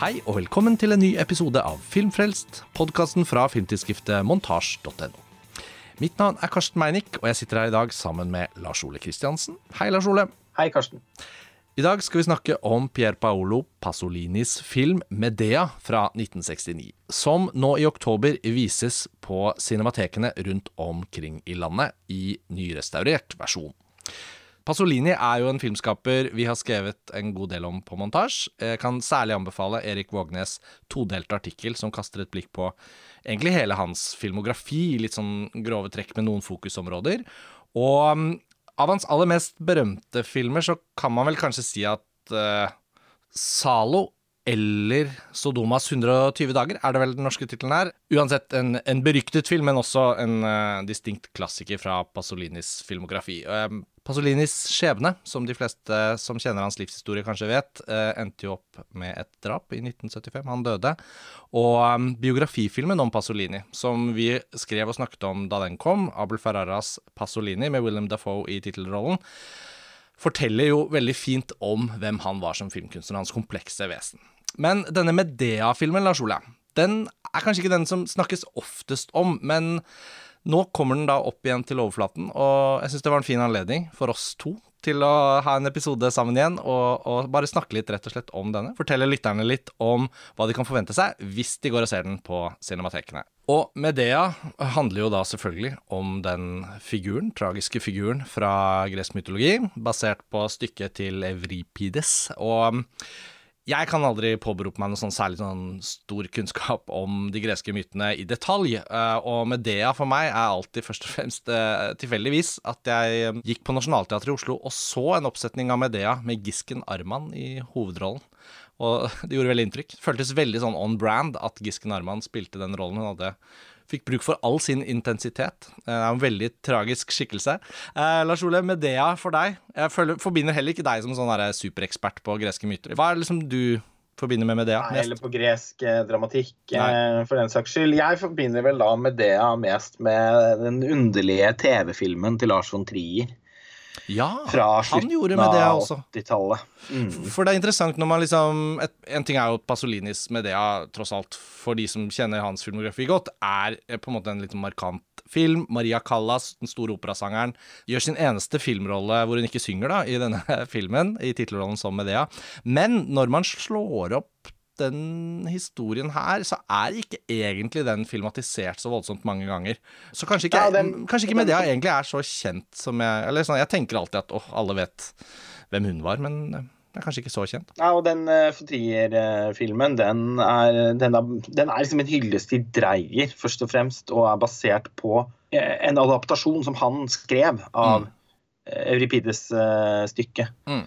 Hei og velkommen til en ny episode av Filmfrelst, podkasten fra filmtidsskriftet montasj.no. Mitt navn er Karsten Meinick, og jeg sitter her i dag sammen med Lars Ole Kristiansen. Hei, Lars Ole. Hei, Karsten. I dag skal vi snakke om Pier Paolo Pasolinis film 'Medea' fra 1969, som nå i oktober vises på cinematekene rundt omkring i landet i nyrestaurert versjon. Pasolini er jo en filmskaper vi har skrevet en god del om på montasj. Jeg kan særlig anbefale Erik Vågnes' todelte artikkel som kaster et blikk på egentlig hele hans filmografi, litt sånn grove trekk med noen fokusområder. Og um, av hans aller mest berømte filmer så kan man vel kanskje si at uh, Zalo eller Sodomas 120 dager, er det vel den norske tittelen her. Uansett en, en, beryktet film, men også en uh, distinkt klassiker fra Pasolinis filmografi. Uh, Pasolinis skjebne, som de fleste som kjenner hans livshistorie kanskje vet, uh, endte jo opp med et drap i 1975. Han døde. Og um, biografifilmen om Pasolini, som vi skrev og snakket om da den kom, Abel Ferraras Pasolini med William Dafoe i tittelrollen, forteller jo veldig fint om hvem han var som filmkunstner, hans komplekse vesen. Men denne Medea-filmen, Lars Ole, den er kanskje ikke den som snakkes oftest om, men nå kommer den da opp igjen til overflaten, og jeg syns det var en fin anledning for oss to til å ha en episode sammen igjen og, og, bare snakke litt rett og slett om denne. Fortelle lytterne litt om hva de kan forvente seg hvis de går og ser den på cinematekene. Og Medea handler jo da selvfølgelig om den figuren, tragiske figuren fra gresk mytologi, basert på stykket til Evripides. Og jeg kan aldri påberope meg noe sånn særlig sånn stor kunnskap om de greske mytene i detalj, eh, og Medea for meg er alltid først og fremst uh, tilfeldigvis at jeg eh, gikk på Nationaltheatret i Oslo og så en oppsetning av Medea med Gisken Arman i hovedrollen. Og det gjorde veldig inntrykk. Føltes veldig sånn on brand at Gisken Arman spilte den rollen. Hun hadde fikk bruk for all sin intensitet. Det er en veldig tragisk skikkelse. Eh, Lars Ole, Medea for deg. Jeg føler, forbinder heller ikke deg som sånn superekspert på greske myter. Hva er det liksom du forbinder med Medea mest? Nei, eller på gresk eh, dramatikk, Nei. for den saks skyld. Jeg forbinder vel da Medea mest med den underlige TV-filmen til Lars von Trier. Ja, fra slutten av 80-tallet. Mm. For det er interessant når man liksom et, En ting er jo Pasolinis Medea, tross alt, for de som kjenner hans filmografi godt, er på en måte en litt markant film. Maria Callas, den store operasangeren, gjør sin eneste filmrolle hvor hun ikke synger da, i denne filmen, i tittelrollen som Medea. Men når man slår opp den historien her, så er ikke egentlig den filmatisert så voldsomt mange ganger. Så kanskje ikke, ja, den, kanskje ikke Medea egentlig er så kjent som jeg Eller sånn, jeg tenker alltid at åh, alle vet hvem hun var, men det er kanskje ikke så kjent. Ja, og den uh, Trier-filmen, den, den, den, er liksom en hyllest til Dreyer, først og fremst, og er basert på uh, en adaptasjon som han skrev av mm. Euripides uh, stykke. Mm.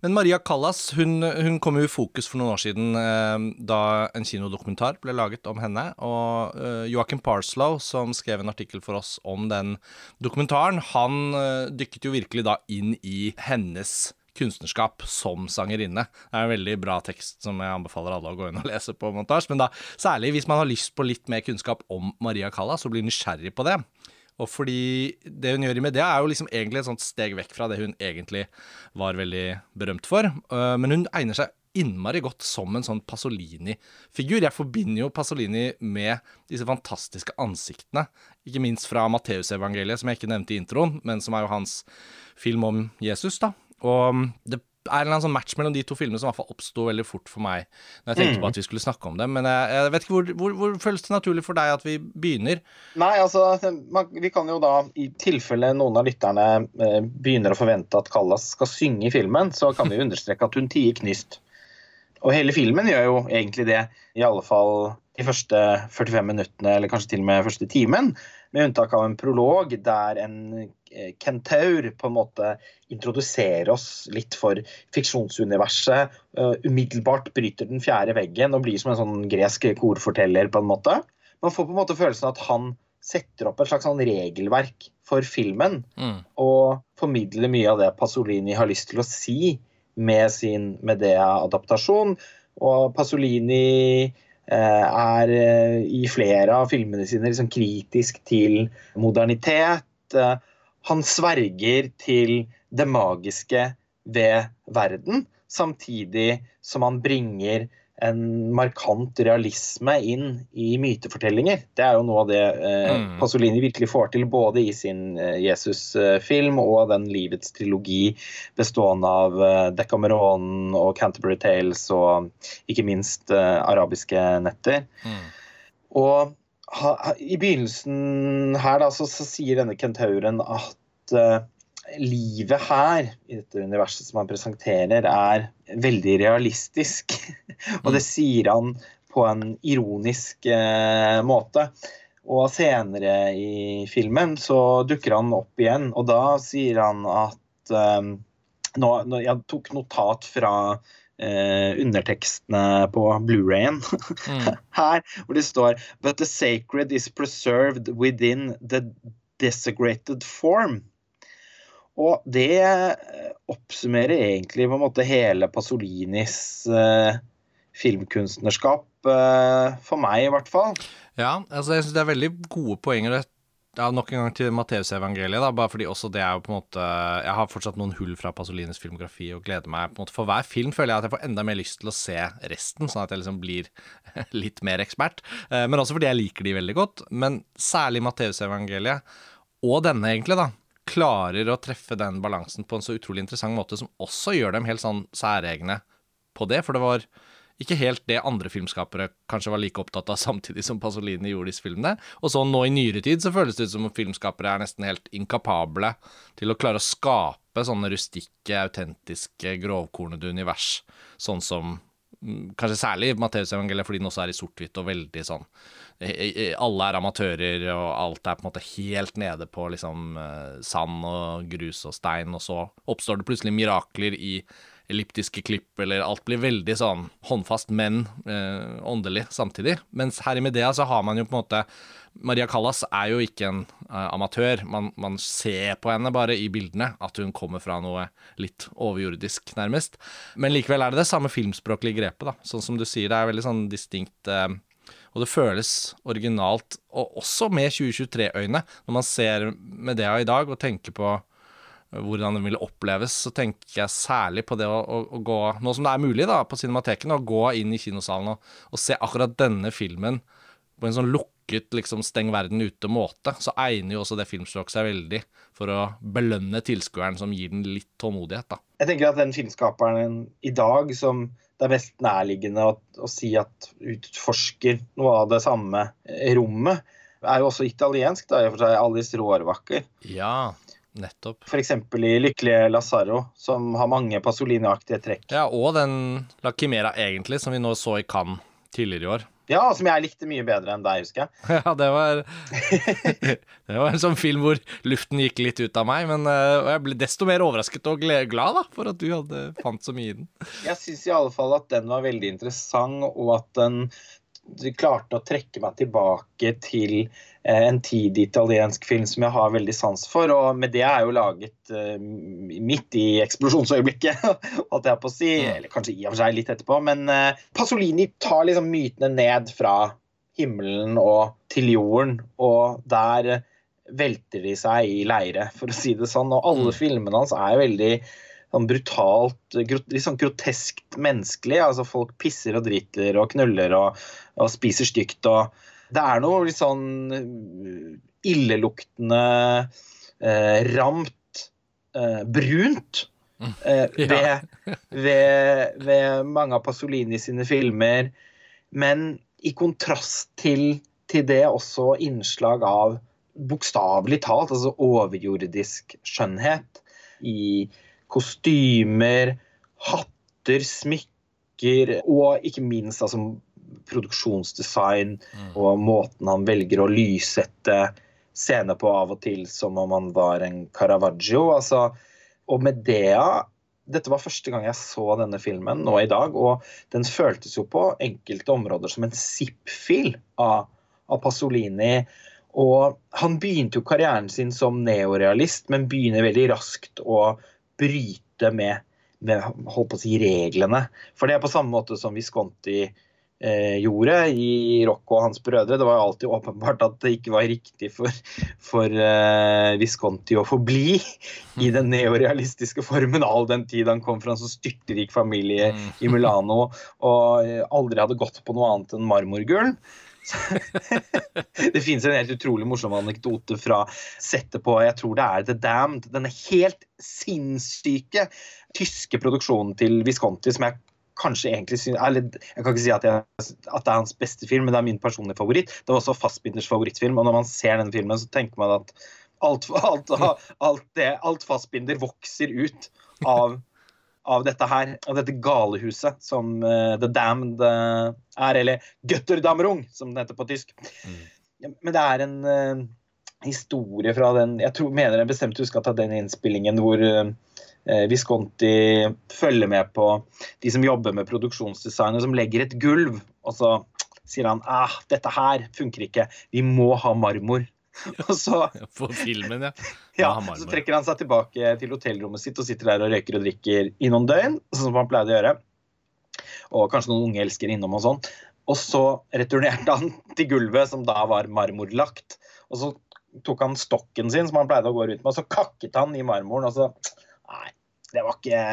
Men Maria Callas hun, hun kom jo i fokus for noen år siden eh, da en kinodokumentar ble laget om henne. Og eh, Joachim Parslow, som skrev en artikkel for oss om den dokumentaren, han eh, dykket jo virkelig da inn i hennes kunstnerskap som sangerinne. Det er en veldig bra tekst som jeg anbefaler alle å gå inn og lese på montasje. Men da særlig hvis man har lyst på litt mer kunnskap om Maria Callas og blir nysgjerrig på det. Og fordi det hun gjør i media, er jo liksom egentlig et sånt steg vekk fra det hun egentlig var veldig berømt for. Øh, men hun egner seg innmari godt som en sånn Pasolini-figur. Jeg forbinder jo Pasolini med disse fantastiske ansiktene. Ikke minst fra Matteusevangeliet, som jeg ikke nevnte i introen, men som er jo hans film om Jesus. da. Og det er en sånn match mellom de to filmene som i hvert fall oppsto veldig fort for meg når jeg tenkte mm. på at vi skulle snakke om dem. Men jeg, jeg vet ikke hvor, hvor, hvor, føles det naturlig for deg at vi begynner? Nei, altså, man, vi kan jo da, i tilfelle noen av lytterne eh, begynner å forvente at Callas skal synge i filmen, så kan vi understreke at hun tier knyst. Og hele filmen gjør jo egentlig det, i alle fall de første 45 minuttene, eller kanskje til og med første timen. Med unntak av en prolog der en eh, kentaur på en måte introduserer oss litt for fiksjonsuniverset. Uh, umiddelbart bryter den fjerde veggen og blir som en sånn gresk korforteller. på en måte. Man får på en måte følelsen at han setter opp et slags sånn regelverk for filmen. Mm. Og formidler mye av det Pasolini har lyst til å si med sin Medea-adaptasjon. Og Pasolini Eh, er eh, i flere av filmene sine liksom kritisk til modernitet. Eh, han sverger til det magiske ved verden, samtidig som han bringer en markant realisme inn i mytefortellinger. Det er jo noe av det eh, mm. Pasolini virkelig får til, både i sin eh, Jesus-film og den livets trilogi bestående av eh, Decameron og Canterbury Tales og ikke minst eh, arabiske netter. Mm. Og ha, i begynnelsen her da, så, så sier denne kentauren at uh, livet her, i dette universet som han presenterer, er veldig realistisk. og det sier han på en ironisk eh, måte. Og senere i filmen så dukker han opp igjen, og da sier han at eh, nå, nå, Jeg tok notat fra eh, undertekstene på Blu-rayen mm. her, hvor det står But the sacred is preserved within the desecrated form. Og det eh, oppsummerer egentlig på en måte hele Pasolinis eh, filmkunstnerskap, eh, for meg i hvert fall. Ja, altså jeg syns det er veldig gode poenger. Ja, nok en gang til Matteusevangeliet, bare fordi også det er jo på en måte Jeg har fortsatt noen hull fra Pasolinis filmografi og gleder meg på en måte For hver film føler jeg at jeg får enda mer lyst til å se resten, sånn at jeg liksom blir litt mer ekspert. Eh, men også fordi jeg liker de veldig godt. Men særlig Matteusevangeliet, og denne egentlig, da, klarer å treffe den balansen på en så utrolig interessant måte, som også gjør dem helt sånn særegne på det. For det var ikke helt det andre filmskapere kanskje var like opptatt av samtidig som Pasolini gjorde disse filmene. Og så nå i nyere tid så føles det ut som om filmskapere er nesten helt inkapable til å klare å skape sånne rustikke, autentiske, grovkornede univers, sånn som Kanskje særlig Matteusevangeliet, fordi den også er i sort-hvitt og veldig sånn alle er amatører, og alt er på en måte helt nede på liksom eh, sand og grus og stein, og så oppstår det plutselig mirakler i elliptiske klipp, eller alt blir veldig sånn håndfast, men eh, åndelig samtidig. Mens her i Medea så har man jo på en måte Maria Callas er jo ikke en eh, amatør. Man, man, ser på henne bare i bildene at hun kommer fra noe litt overjordisk, nærmest. Men likevel er det det samme filmspråklige grepet, da. Sånn som du sier, det er veldig sånn distinkt eh, og det føles originalt, og også med 2023-øyne. Når man ser Medea i dag og tenker på hvordan den ville oppleves, så tenker jeg særlig på det å, å, å, gå Nå som det er mulig da, på Cinemateken, å gå inn i kinosalen og, og se akkurat denne filmen på en sånn lukket liksom steng verden ute-måte, så egner jo også det filmspråket seg veldig for å belønne tilskueren som gir den litt tålmodighet. da. Jeg tenker at den filmskaperen i dag som det er mest nærliggende å, å, si at utforsker noe av det samme rommet. Er jo også italiensk, da, i og for seg Alice Rårvakker. Ja, nettopp. F.eks. i Lykkelige Lazaro, som har mange Pasolini-aktige trekk. Ja, og den La Chimera, egentlig, som vi nå så i Cannes tidligere i år. Ja, som jeg likte mye bedre enn deg, husker jeg. Ja, det var Det var en sånn film hvor luften gikk litt ut av meg, men uh, jeg ble desto mer overrasket og glad da, for at du hadde fant så mye i den. Jeg syns i alle fall at den var veldig interessant, og at den klarte å trekke meg tilbake til eh, en tidig italiensk film som jeg har veldig sans for. Og med det er jo laget uh, midt i eksplosjonsøyeblikket, holdt jeg på å si. Eller kanskje i og for seg litt etterpå. Men uh, Pasolini tar liksom mytene ned fra himmelen og til jorden, og der velter de seg i leire, for å si det sånn. Og alle mm. filmene hans er veldig sånn brutalt, litt sånn groteskt menneskelig. altså Folk pisser og driter og knuller og, og spiser stygt. og Det er noe litt sånn uh, illeluktende, eh, ramt, eh, brunt eh, ved, ved, ved, mange av Pasolini sine filmer. Men i kontrast til, til det også innslag av bokstavelig talt, altså overjordisk skjønnhet i kostymer, hatter, smykker og ikke minst altså, produksjonsdesign mm. og måten han velger å lyssette scener på av og til som om han var en Caravaggio. Altså, og Medea dette var første gang jeg så denne filmen nå i dag, og den føltes jo på enkelte områder som en zip-fil av, av, Pasolini. Og han begynte jo karrieren sin som neorealist, men begynner veldig raskt å bryte med, med holdt på å si, reglene. For det er på samme måte som Visconti gjorde i Rocco og hans brødre. Det var jo alltid åpenbart at det ikke var riktig for, for eh, Visconti å forbli i den neorealistiske formen all den tid han kom fra en så styrtrik familie i Milano og eh, aldri hadde gått på noe annet enn marmorgulv. det finnes en helt utrolig morsom anekdote fra settet på jeg tror det er The Damned. Denne helt sinnssyke tyske produksjonen til Visconti som jeg kanskje egentlig synes, eller, Jeg kan ikke si at, jeg, at, det er hans beste film, men det er min personlige favoritt. Det var også Fassbinders favorittfilm, og når man ser denne filmen, så tenker man at alt, alt, alt, det, alt Fassbinder vokser ut av av dette her, av dette galehuset som uh, The Damned uh, er, eller Götterdammerung, som det heter på tysk. Mm. Men det er en uh, historie fra den Jeg tror, mener jeg bestemt husker at den innspillingen hvor Visconti følger med på de som jobber med produksjonsdesign, og som legger et gulv, og så sier han ah, dette her funker ikke, vi må ha marmor. Og så filmen, ja. ja så trekker han seg tilbake til hotellrommet sitt og sitter der og røyker og drikker i noen døgn, sånn som han pleide å gjøre. Og kanskje noen unge elsker innom og sånn. Og så returnerte han til gulvet, som da var marmorlagt. Og så tok han stokken sin, som han pleide å gå rundt med, og så kakket han i marmoren. Og så Nei, det var ikke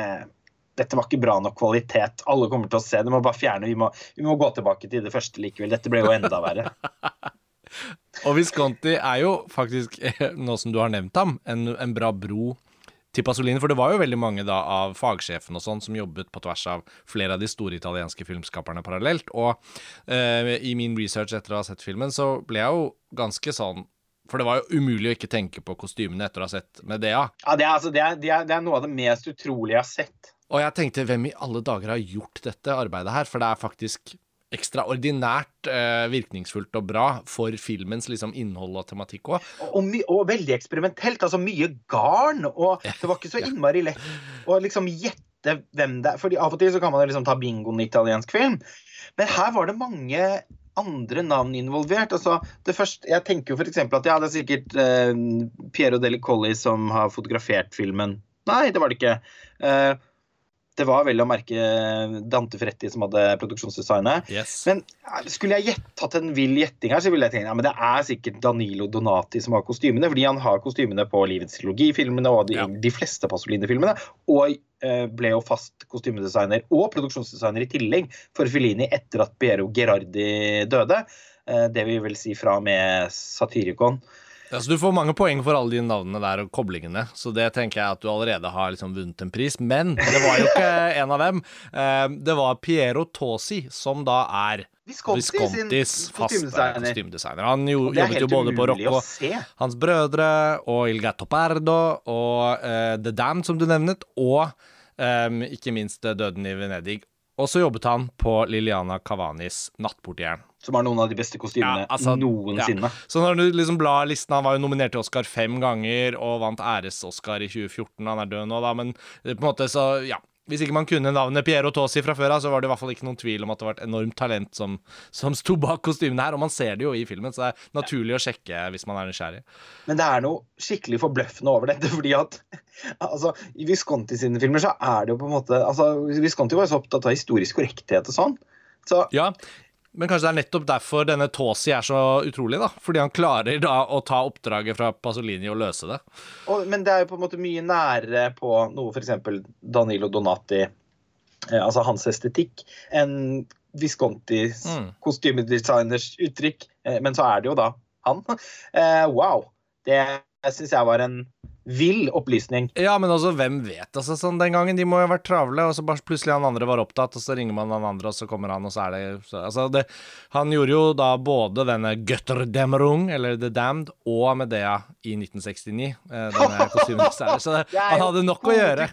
dette var ikke bra nok kvalitet. Alle kommer til å se det. må bare fjerne. Vi må, vi må gå tilbake til det første likevel. Dette ble jo enda verre. Og Visconti er jo faktisk, nå som du har nevnt ham, en, en bra bro til Pasolini. For det var jo veldig mange da av fagsjefen og sånn som jobbet på tvers av flere av de store italienske filmskaperne parallelt. Og eh, i min research etter å ha sett filmen, så ble jeg jo ganske sånn for det var jo umulig å ikke tenke på kostymene etter å ha sett Medea. Ja, det er, altså, det, er, det, er, det er, noe av det mest utrolige jeg har sett. Og jeg tenkte, hvem i alle dager har gjort dette arbeidet her? For det er faktisk ekstraordinært eh, virkningsfullt og bra for filmens liksom, innhold og tematikk òg. Og, og, veldig eksperimentelt. Altså mye garn. Og det var ikke så innmari lett å liksom gjette hvem det er. Fordi av og til så kan man liksom ta bingoen i italiensk film. Men her var det mange andre navn involvert. Altså, det første, jeg tenker jo f.eks. at ja, det er sikkert eh, Piero Deli som har fotografert filmen. Nei, det var det ikke. Eh, det var vel å merke Dante Fretti som hadde produksjonsdesignet. Yes. Men skulle jeg tatt en vill gjetting her, så ville jeg tenkt ja, men det er sikkert Danilo Donati som har kostymene, fordi han har kostymene på Livets trilogi-filmene og de, ja. de fleste Pasolini-filmene. Og eh, ble jo fast kostymedesigner og produksjonsdesigner i tillegg for Fellini etter at Piero Gerardi døde. Eh, det vil vel si fra med Satyricon. Ja, så Du får mange poeng for alle de navnene der og koblingene, så det tenker jeg at du allerede har liksom vunnet en pris. Men det var jo ikke en av dem. Eh, det var Piero Tosi, som da er Viscontis faste kostymedesigner. Han jo, jobbet jo både på Rocco, hans brødre og Il Gatto Pardo og uh, The Damned, som du nevnet, og um, ikke minst Døden i Venedig. Og så jobbet han på Liliana Cavanis Nattportieren som har noen av de beste kostymene ja, altså, noensinne. Ja. Så når du liksom blar listen Han var jo nominert til Oscar fem ganger og vant æres-Oscar i 2014. Han er død nå, da, men på en måte så Ja. Hvis ikke man kunne navnet Piero Tosi fra før av, så var det i hvert fall ikke noen tvil om at det var et enormt talent som, som sto bak kostymene her. Og man ser det jo i filmen, så det er naturlig å sjekke hvis man er nysgjerrig. Men det er noe skikkelig forbløffende over dette, fordi at altså, i Visconti sine filmer så er det jo på en måte altså, Visconti var jo så opptatt av historisk korrekthet og sånn. Så ja, men kanskje det er nettopp derfor denne Tåsi er så utrolig, da. Fordi han klarer da å ta oppdraget fra Pasolini og løse det. Og, men det er jo på en måte mye nærere på noe f.eks. Danilo Donati, eh, altså hans estetikk, enn Viscontis mm. kostymedesigners uttrykk. Eh, men så er det jo da han. Eh, wow. Det syns jeg var en vill opplysning. Ja, men altså, hvem vet? Altså, sånn, Den gangen de må jo ha vært travle, og så bare plutselig han andre var opptatt, og så ringer man han andre, og så kommer han, og så er det så, Altså, det, han gjorde jo da både denne Götterdämmerung, eller The Damned, og Medea i 1969. Eh, denne kostymen Så det, han hadde nok å gjøre.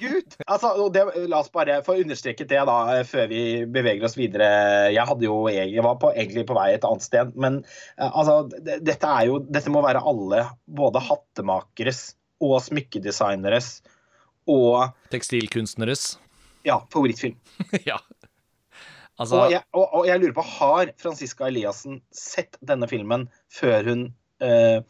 Altså, det, la oss bare få understreket det, da, eh, før vi beveger oss videre. Jeg hadde jo jeg var på, egentlig på vei et annet sted, men eh, altså, dette er jo Dette må være alle, både hattemakeres og smykkedesigneres og Tekstilkunstneres. Ja, favorittfilm. ja. Altså... Og, jeg, og, og, jeg, lurer på, har Franziska Eliassen sett denne filmen før hun eh,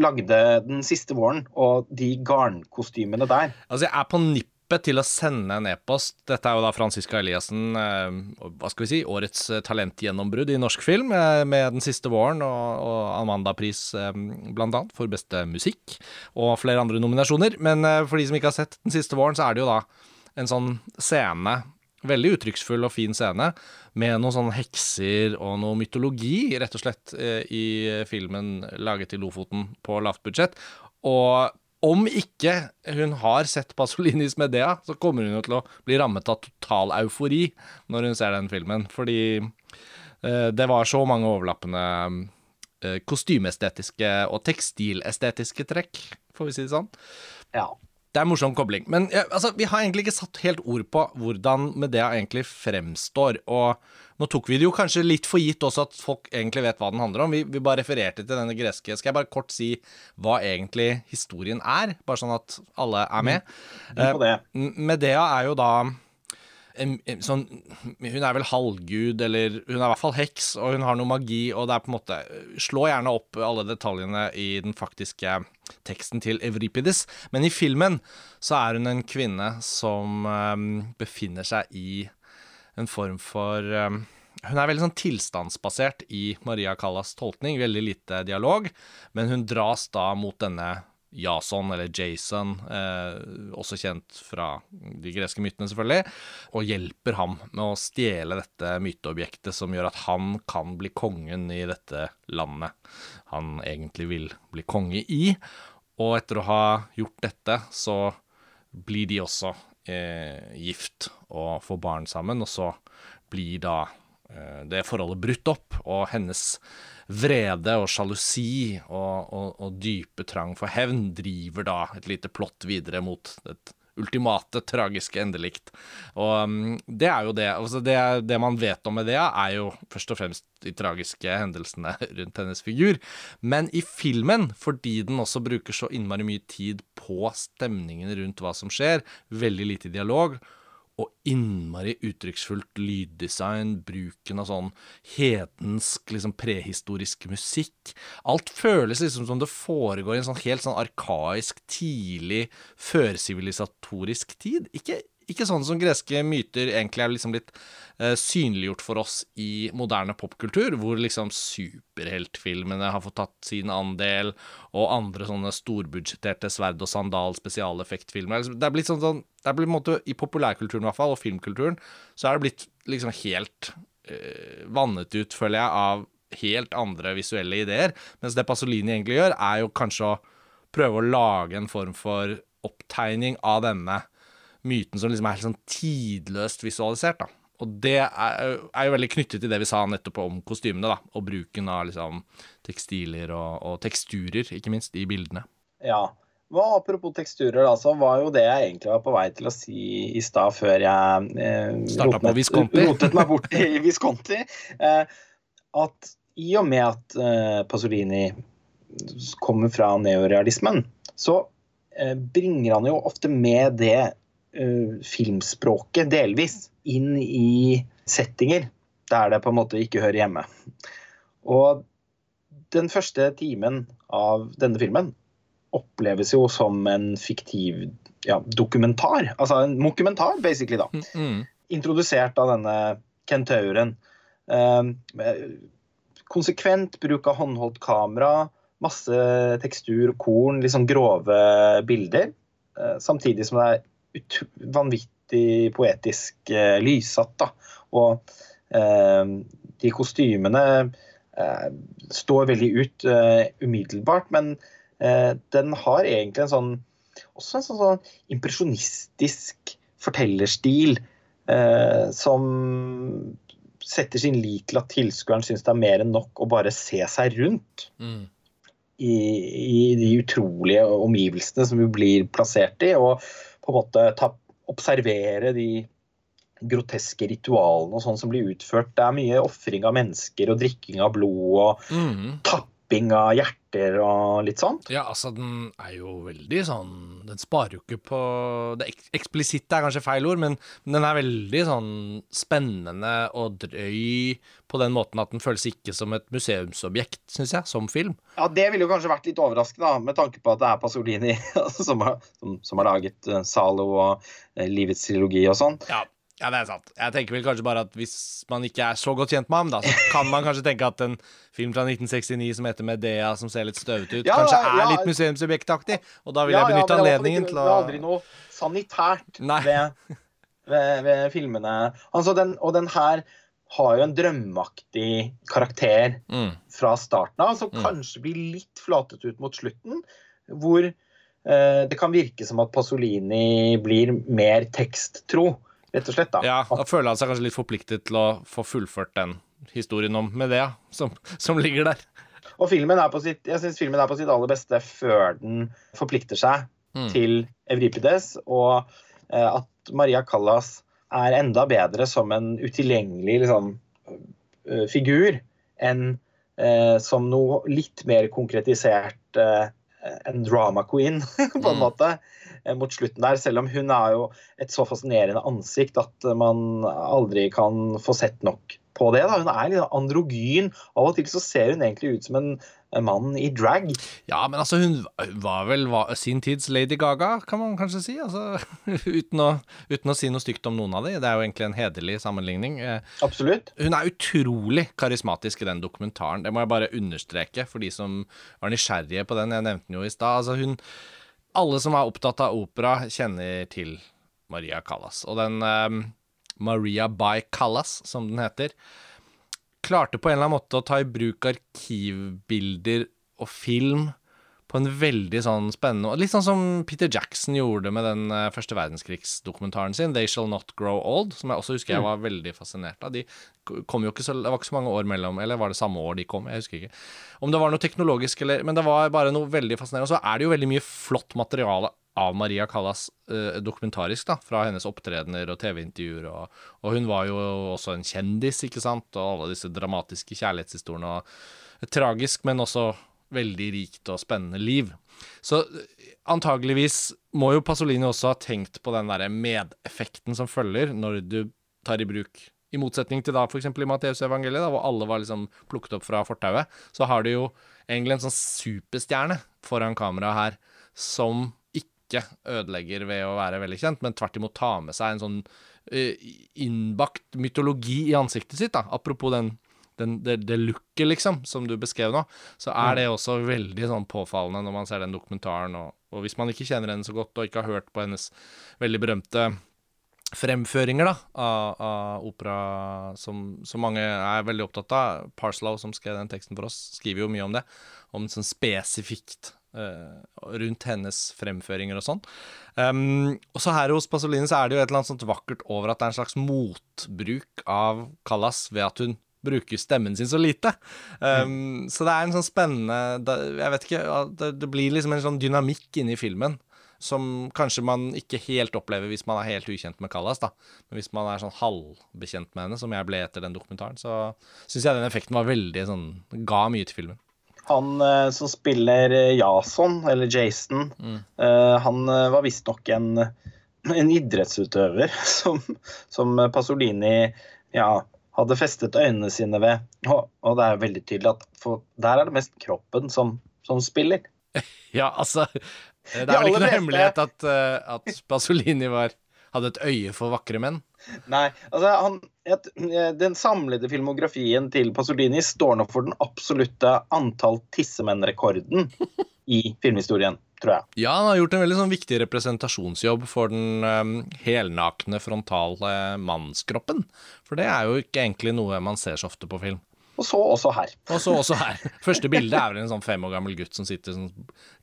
lagde Den siste våren og de garnkostymene der? Altså, jeg er på nippet grepet til å sende en e-post Dette er jo da Franziska Eliassen, eh, hva skal vi si, årets eh, talentgjennombrudd i norsk film, eh, med Den siste våren og, Amanda-pris blant annet for beste musikk, og flere andre nominasjoner. Men for de som ikke har sett Den siste våren, så er det jo da en sånn scene Veldig uttrykksfull og fin scene med noen sånne hekser og noe mytologi, rett og slett, i filmen laget i Lofoten på lavt budsjett. Og om ikke hun har sett Pasolinis Medea, så kommer hun jo til å bli rammet av total eufori når hun ser den filmen. Fordi eh, det var så mange overlappende eh, kostymeestetiske og tekstilestetiske trekk, får vi si det sånn. Ja. Det er en morsom kobling. Men ja, altså, vi har egentlig ikke satt helt ord på hvordan Medea egentlig fremstår. Og nå tok vi det jo kanskje litt for gitt også at folk egentlig vet hva den handler om. Vi, vi bare refererte til denne greske. Skal jeg bare kort si hva egentlig historien er? Bare sånn at alle er med. Mm. det. Eh, Medea er jo da sånn Hun er vel halvgud, eller hun er i hvert fall heks, og hun har noe magi, og det er på en måte Slå gjerne opp alle detaljene i den faktiske teksten til Evripides, men i filmen så er hun en kvinne som um, befinner seg i en form for um, hun er veldig sånn tilstandsbasert i Maria Callas tolkning, veldig lite dialog, men hun dras da mot denne Jason, eller Jason, eh, også kjent fra de greske mytene, selvfølgelig, og hjelper ham med å stjele dette myteobjektet som gjør at han kan bli kongen i dette landet han egentlig vil bli konge i. Og etter å ha gjort dette, så blir de også eh, gift og får barn sammen, og så blir da eh, det forholdet brutt opp, og hennes vrede og sjalusi og, og, og dype trang for hevn driver da et lite plott videre mot et ultimate tragiske endelikt. Og um, det er jo det. Altså det, det man vet om Medea, er jo først og fremst de tragiske hendelsene rundt hennes figur. Men i filmen, fordi den også bruker så innmari mye tid på stemningen rundt hva som skjer, veldig lite dialog, og innmari uttrykksfullt lyddesign, bruken av sånn hedensk, liksom prehistorisk musikk. Alt føles liksom som det foregår i en sånn helt sånn arkaisk, tidlig, førsivilisatorisk tid. Ikke, ikke sånn som greske myter egentlig er liksom blitt eh, synliggjort for oss i moderne popkultur, hvor liksom superheltfilmene har fått tatt sin andel, og andre sånne storbudsjetterte sverd- og sandal-spesialeffektfilmer. Det er blitt sånn, sånn det er blitt, måte, I populærkulturen i hvert fall, og filmkulturen, så er det blitt liksom helt eh, vannet ut, føler jeg, av helt andre visuelle ideer. Mens det Pasolini egentlig gjør, er jo kanskje å prøve å lage en form for opptegning av denne myten som liksom er helt sånn tidløst visualisert. da. Og det er, er jo veldig knyttet til det vi sa nettopp om kostymene, da. Og bruken av liksom tekstiler og, og teksturer, ikke minst, i bildene. Ja. Hva, apropos teksturer, da, så var jo det jeg egentlig var på vei til å si i stad, før jeg eh, rotet, rotet meg bort i Visconti. Eh, at i og med at eh, Pasolini kommer fra neorealismen, så eh, bringer han jo ofte med det filmspråket, delvis, inn i settinger der det på en måte ikke hører hjemme. Og den første timen av denne filmen oppleves jo som en fiktiv ja, dokumentar. Altså en mokumentar, basically, da. Mm. Introdusert av denne kentauren. Eh, konsekvent bruk av håndholdt kamera, masse tekstur, korn, litt sånn grove bilder. Eh, samtidig som det er vanvittig poetisk eh, lyssatt. da. Og eh, de kostymene eh, står veldig ut umiddelbart, men den har egentlig en sånn også en sånn, sånn impresjonistisk fortellerstil eh, som setter sin lit til at tilskueren syns det er mer enn nok å bare se seg rundt Mm. i, i de utrolige omgivelsene som vi blir plassert i, og på en måte ta, observere de groteske ritualene og sånn som blir utført. Det er mye ofring av mennesker og drikking av blod og Mm. tapping av hjerter hjerter og litt sånt. Ja, altså, den er jo veldig sånn Den sparer jo ikke på Det ek eksplisitte er kanskje feil ord, men, men den er veldig sånn spennende og drøy på den måten at den føles ikke som et museumsobjekt, syns jeg, som film. Ja, det ville jo kanskje vært litt overraskende, da, med tanke på at det er Pasolini som, har, som, som har laget uh, Zalo og uh, Livets trilogi og sånn. Ja, ja, det er sant. Jeg tenker vel kanskje bare at hvis man ikke er så godt kjent med ham, da, så kan man kanskje tenke at en film fra 1969 som heter Medea, som ser litt støvete ut, Ja, kanskje er ja. litt museumsobjektaktig. Og da vil Ja, jeg benytte ja, anledningen til å Det er aldri noe sanitært ved, ved, ved filmene. Altså, den, og den her har jo en drømmeaktig karakter mm. fra starten av, som Mm. kanskje blir litt flatet ut mot slutten. Hvor eh, det kan virke som at Pasolini blir mer teksttro, rett og slett. da. Ja, da føler han seg kanskje litt forpliktet til å få fullført den historien om Medea, som, som ligger der. og filmen er på sitt, jeg syns filmen er på sitt aller beste før den forplikter seg Mm. til Evripides, og eh, at Maria Callas er enda bedre som en utilgjengelig liksom, eh, figur enn eh, som noe litt mer konkretisert eh, en drama queen, på en Mm. måte, eh, mot slutten der. Selv om hun er jo et så fascinerende ansikt at man aldri kan få sett nok på det. Da. Hun er litt androgyn. Av og til så ser hun egentlig ut som en, en mann i drag. Ja, men altså, hun var vel var, sin tids Lady Gaga, kan man kanskje si. Altså, uten, å, uten å si noe stygt om noen av de. Det er jo egentlig en hederlig sammenligning. Eh, Absolutt. Hun er utrolig karismatisk i den dokumentaren. Det må jeg bare understreke for de som var nysgjerrige på den. Jeg nevnte den jo i stad. Altså, hun Alle som er opptatt av opera, kjenner til Maria Callas. Og den um, Maria by Callas, som den heter, klarte på en eller annen måte å ta i bruk arkivbilder og film på en veldig sånn spennende Litt sånn som Peter Jackson gjorde med den eh, første verdenskrigsdokumentaren sin, 'They Shall Not Grow Old', som jeg også husker jeg var veldig fascinert av. De kom jo ikke så, Det var ikke så mange år mellom, eller var det samme år de kom? Jeg husker ikke. Om det var noe teknologisk eller Men det var bare noe veldig fascinerende. Og så er det jo veldig mye flott materiale av Maria Callas eh, dokumentarisk, da, fra hennes opptredener og TV-intervjuer. Og, og hun var jo også en kjendis, ikke sant, og alle disse dramatiske kjærlighetshistoriene. og Tragisk, men også veldig rikt og spennende liv. Så antageligvis må jo Pasolini også ha tenkt på den derre medeffekten som følger når du tar i bruk i motsetning til da f.eks. i Matteusevangeliet, hvor alle var liksom plukket opp fra fortauet, så har du jo egentlig en sånn superstjerne foran kamera her som ikke ødelegger ved å være veldig kjent, men tvert imot tar med seg en sånn eh, innbakt mytologi i ansiktet sitt. da, Apropos den, den, det, det looket, liksom, som du beskrev nå, så er det også veldig sånn påfallende når man ser den dokumentaren. Og, og hvis man ikke kjenner henne så godt og ikke har hørt på hennes veldig berømte fremføringer da, av, av opera som, som mange er veldig opptatt av. Parslow, som skrev den teksten for oss, skriver jo mye om det. Om sånn spesifikt uh, rundt hennes fremføringer og sånn. Um, og så her hos Pasolini så er det jo et eller annet sånt vakkert over at det er en slags motbruk av Callas ved at hun bruker stemmen sin så lite. Um, Så det er en sånn spennende Jeg vet ikke, det, det blir liksom en sånn dynamikk inni filmen som kanskje man ikke helt opplever hvis man er helt ukjent med Callas, da. Men hvis man er sånn halvbekjent med henne, som jeg ble etter den dokumentaren, så syns jeg den effekten var veldig sånn Ga mye til filmen. Han eh, som spiller eh, Jason, eller Jason, Mm. eh, han eh, var visstnok en, en idrettsutøver som, som Pasolini ja, hadde festet øynene sine ved. Og, og det er veldig tydelig at for der er det mest kroppen som, som spiller. Ja, altså Det er vel ikke noe hemmelighet at, eh, at Pasolini var, hadde et øye for vakre menn. Nei, altså han, et, Den samlede filmografien til Pasolini står nok for den absolutte antall tissemenn-rekorden i filmhistorien, tror jeg. Ja, han har gjort en veldig sånn viktig representasjonsjobb for den um, helnakne frontale mannskroppen. For det er jo ikke egentlig noe man ser så ofte på film. Og så også her. Og så også her. Første bilde er vel en sånn fem år gammel gutt som sitter sånn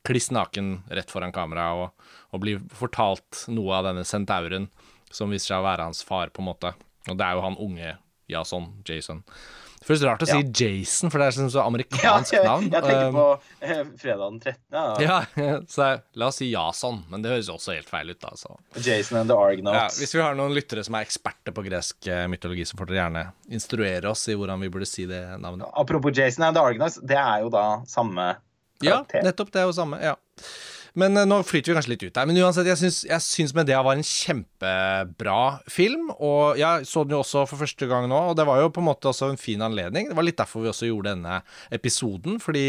kliss naken rett foran kamera og, og blir fortalt noe av denne centauren som viser seg å være hans far, på en måte. Og det er jo han unge Jason, Jason. Føles rart å si Jason, for det er sånn så Ja, amerikansk jeg, navn. jeg tenker Um, på eh, fredag den 13. Ja. Ja, så la oss si Jason, men det høres også helt feil ut, da. Så. Jason and the Ja, Argonauts. hvis vi har noen lyttere som er eksperter på gresk eh, mytologi, så får dere gjerne instruere oss i hvordan vi burde si det navnet. Apropos Jason and the Argonauts, det er jo da samme karakter. Ja, nettopp. Det er jo samme. ja. Men eh, nå flyter vi kanskje litt ut her. Men uansett, jeg syns, jeg syns Medea var en kjempebra film. Og jeg så den jo også for første gang nå, og det var jo på en måte også en fin anledning. Det var litt derfor vi også gjorde denne episoden, fordi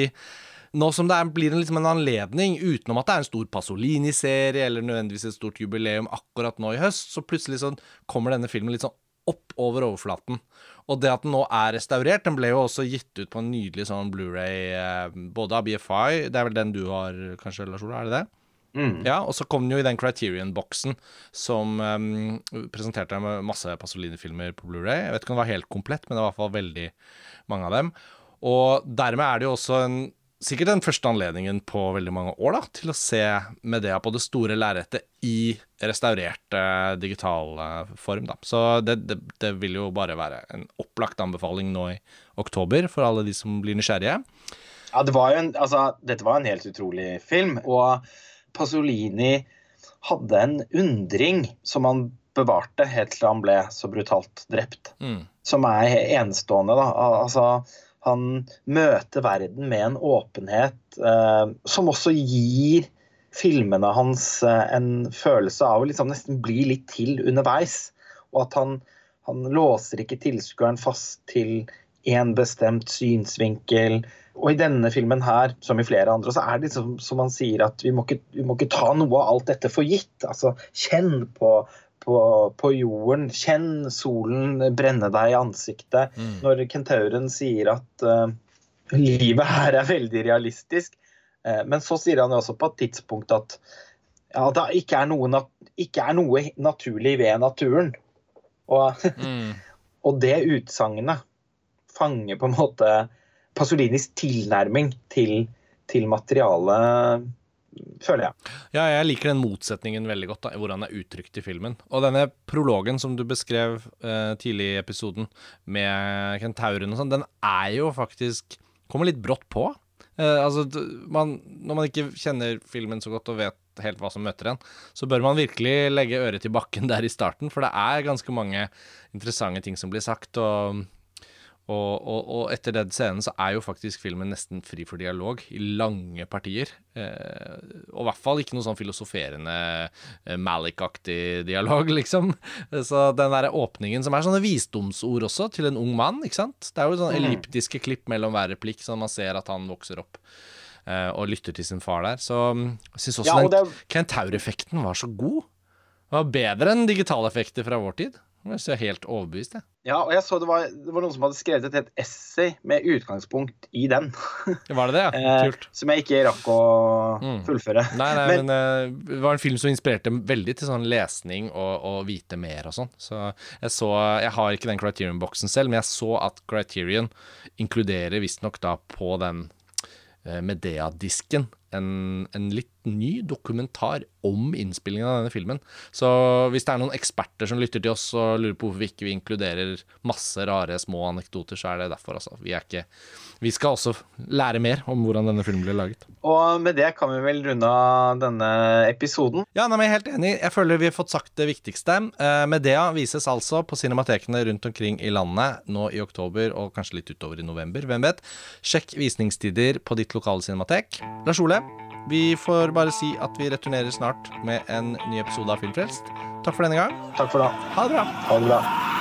nå som det er, blir en, liksom en anledning, utenom at det er en stor Pasolini-serie eller nødvendigvis et stort jubileum akkurat nå i høst, så plutselig sånn kommer denne filmen litt sånn opp over overflaten. Og det at den nå er restaurert, den ble jo også gitt ut på en nydelig sånn Blu-ray eh, både av BFI Det er vel den du har, kanskje, Lars Ola? Er det det? Mm. Ja, og så kom den jo i den Criterion-boksen som um, presenterte med masse Pasolini-filmer på Blu-ray. Jeg vet ikke om det var helt komplett, men det var i hvert fall veldig mange av dem. Og dermed er det jo også en sikkert den første anledningen på veldig mange år da, til å se Medea på det store lerretet i restaurert uh, digital uh, form. Da. Så det, det, det, vil jo bare være en opplagt anbefaling nå i oktober for alle de som blir nysgjerrige. Ja, det var jo en, altså, dette var en helt utrolig film. Og Pasolini hadde en undring som han bevarte helt til han ble så brutalt drept. Mm. Som er enestående. da, altså han møter verden med en åpenhet eh, som også gir filmene hans eh, en følelse av å liksom nesten bli litt til underveis. Og at han, han låser ikke tilskueren fast til én bestemt synsvinkel. Og i denne filmen her, som i flere andre, så er det liksom, som han sier at vi må, ikke, vi må ikke ta noe av alt dette for gitt. Altså, kjenn på på, på, jorden. Kjenn solen brenne deg i ansiktet. Mm. Når kentauren sier at uh, livet her er veldig realistisk. Uh, men så sier han jo også på et tidspunkt at ja, det ikke er, noe, ikke er noe naturlig ved naturen. Og, mm. og det utsagnet fanger på en måte Pasolinis tilnærming til, til materialet føler jeg. Ja, jeg liker den motsetningen veldig godt, da, hvor han er uttrykt i filmen. Og denne prologen som du beskrev uh, tidlig i episoden, med kentauren og sånn, den er jo faktisk Kommer litt brått på. Uh, altså, man, når man ikke kjenner filmen så godt og vet helt hva som møter en, så bør man virkelig legge øret til bakken der i starten, for det er ganske mange interessante ting som blir sagt. og og, og, og, etter den scenen så er jo faktisk filmen nesten fri for dialog i lange partier. Eh, og i hvert fall ikke noe sånn filosoferende eh, Malik-aktig dialog, liksom. Så den derre åpningen som er sånne visdomsord også, til en ung mann, ikke sant. Det er jo sånne mm. elliptiske klipp mellom hver replikk, sånn man ser at han vokser opp. Eh, og lytter til sin far der. Så mm, jeg syns også ja, den det... Kentaur-effekten var så god. Det var bedre enn digitale effekter fra vår tid. Jeg er helt overbevist, jeg. Ja, og jeg så det var, det var, noen som hadde skrevet et helt essay med utgangspunkt i den. Var det det, ja? Eh, Kult. som jeg ikke rakk å mm. fullføre. Nei, nei, men, men uh, det var en film som inspirerte veldig til sånn lesning og, og vite mer og sånn. Så jeg så Jeg har ikke den Criterion-boksen selv, men jeg så at Criterion inkluderer visstnok da på den uh, Medea-disken en, en litt ny dokumentar om innspillingen av denne filmen. Så hvis det er noen eksperter som lytter til oss og lurer på hvorfor vi ikke inkluderer masse rare, små anekdoter, så er det derfor, altså. Vi, ikke, vi skal også lære mer om hvordan denne filmen ble laget. Og med det kan vi vel runde av denne episoden. Ja, nei, men jeg er helt enig. Jeg føler vi har fått sagt det viktigste. Uh, Medea vises altså på cinematekene rundt omkring i landet nå i oktober og kanskje litt utover i november. Hvem vet? Sjekk visningstider på ditt lokale cinematek. Lars Ole, vi får bare si at vi returnerer snart med en ny episode av Filmfrelst. Takk for denne gang. Takk for da. Ha det bra. Ha det bra.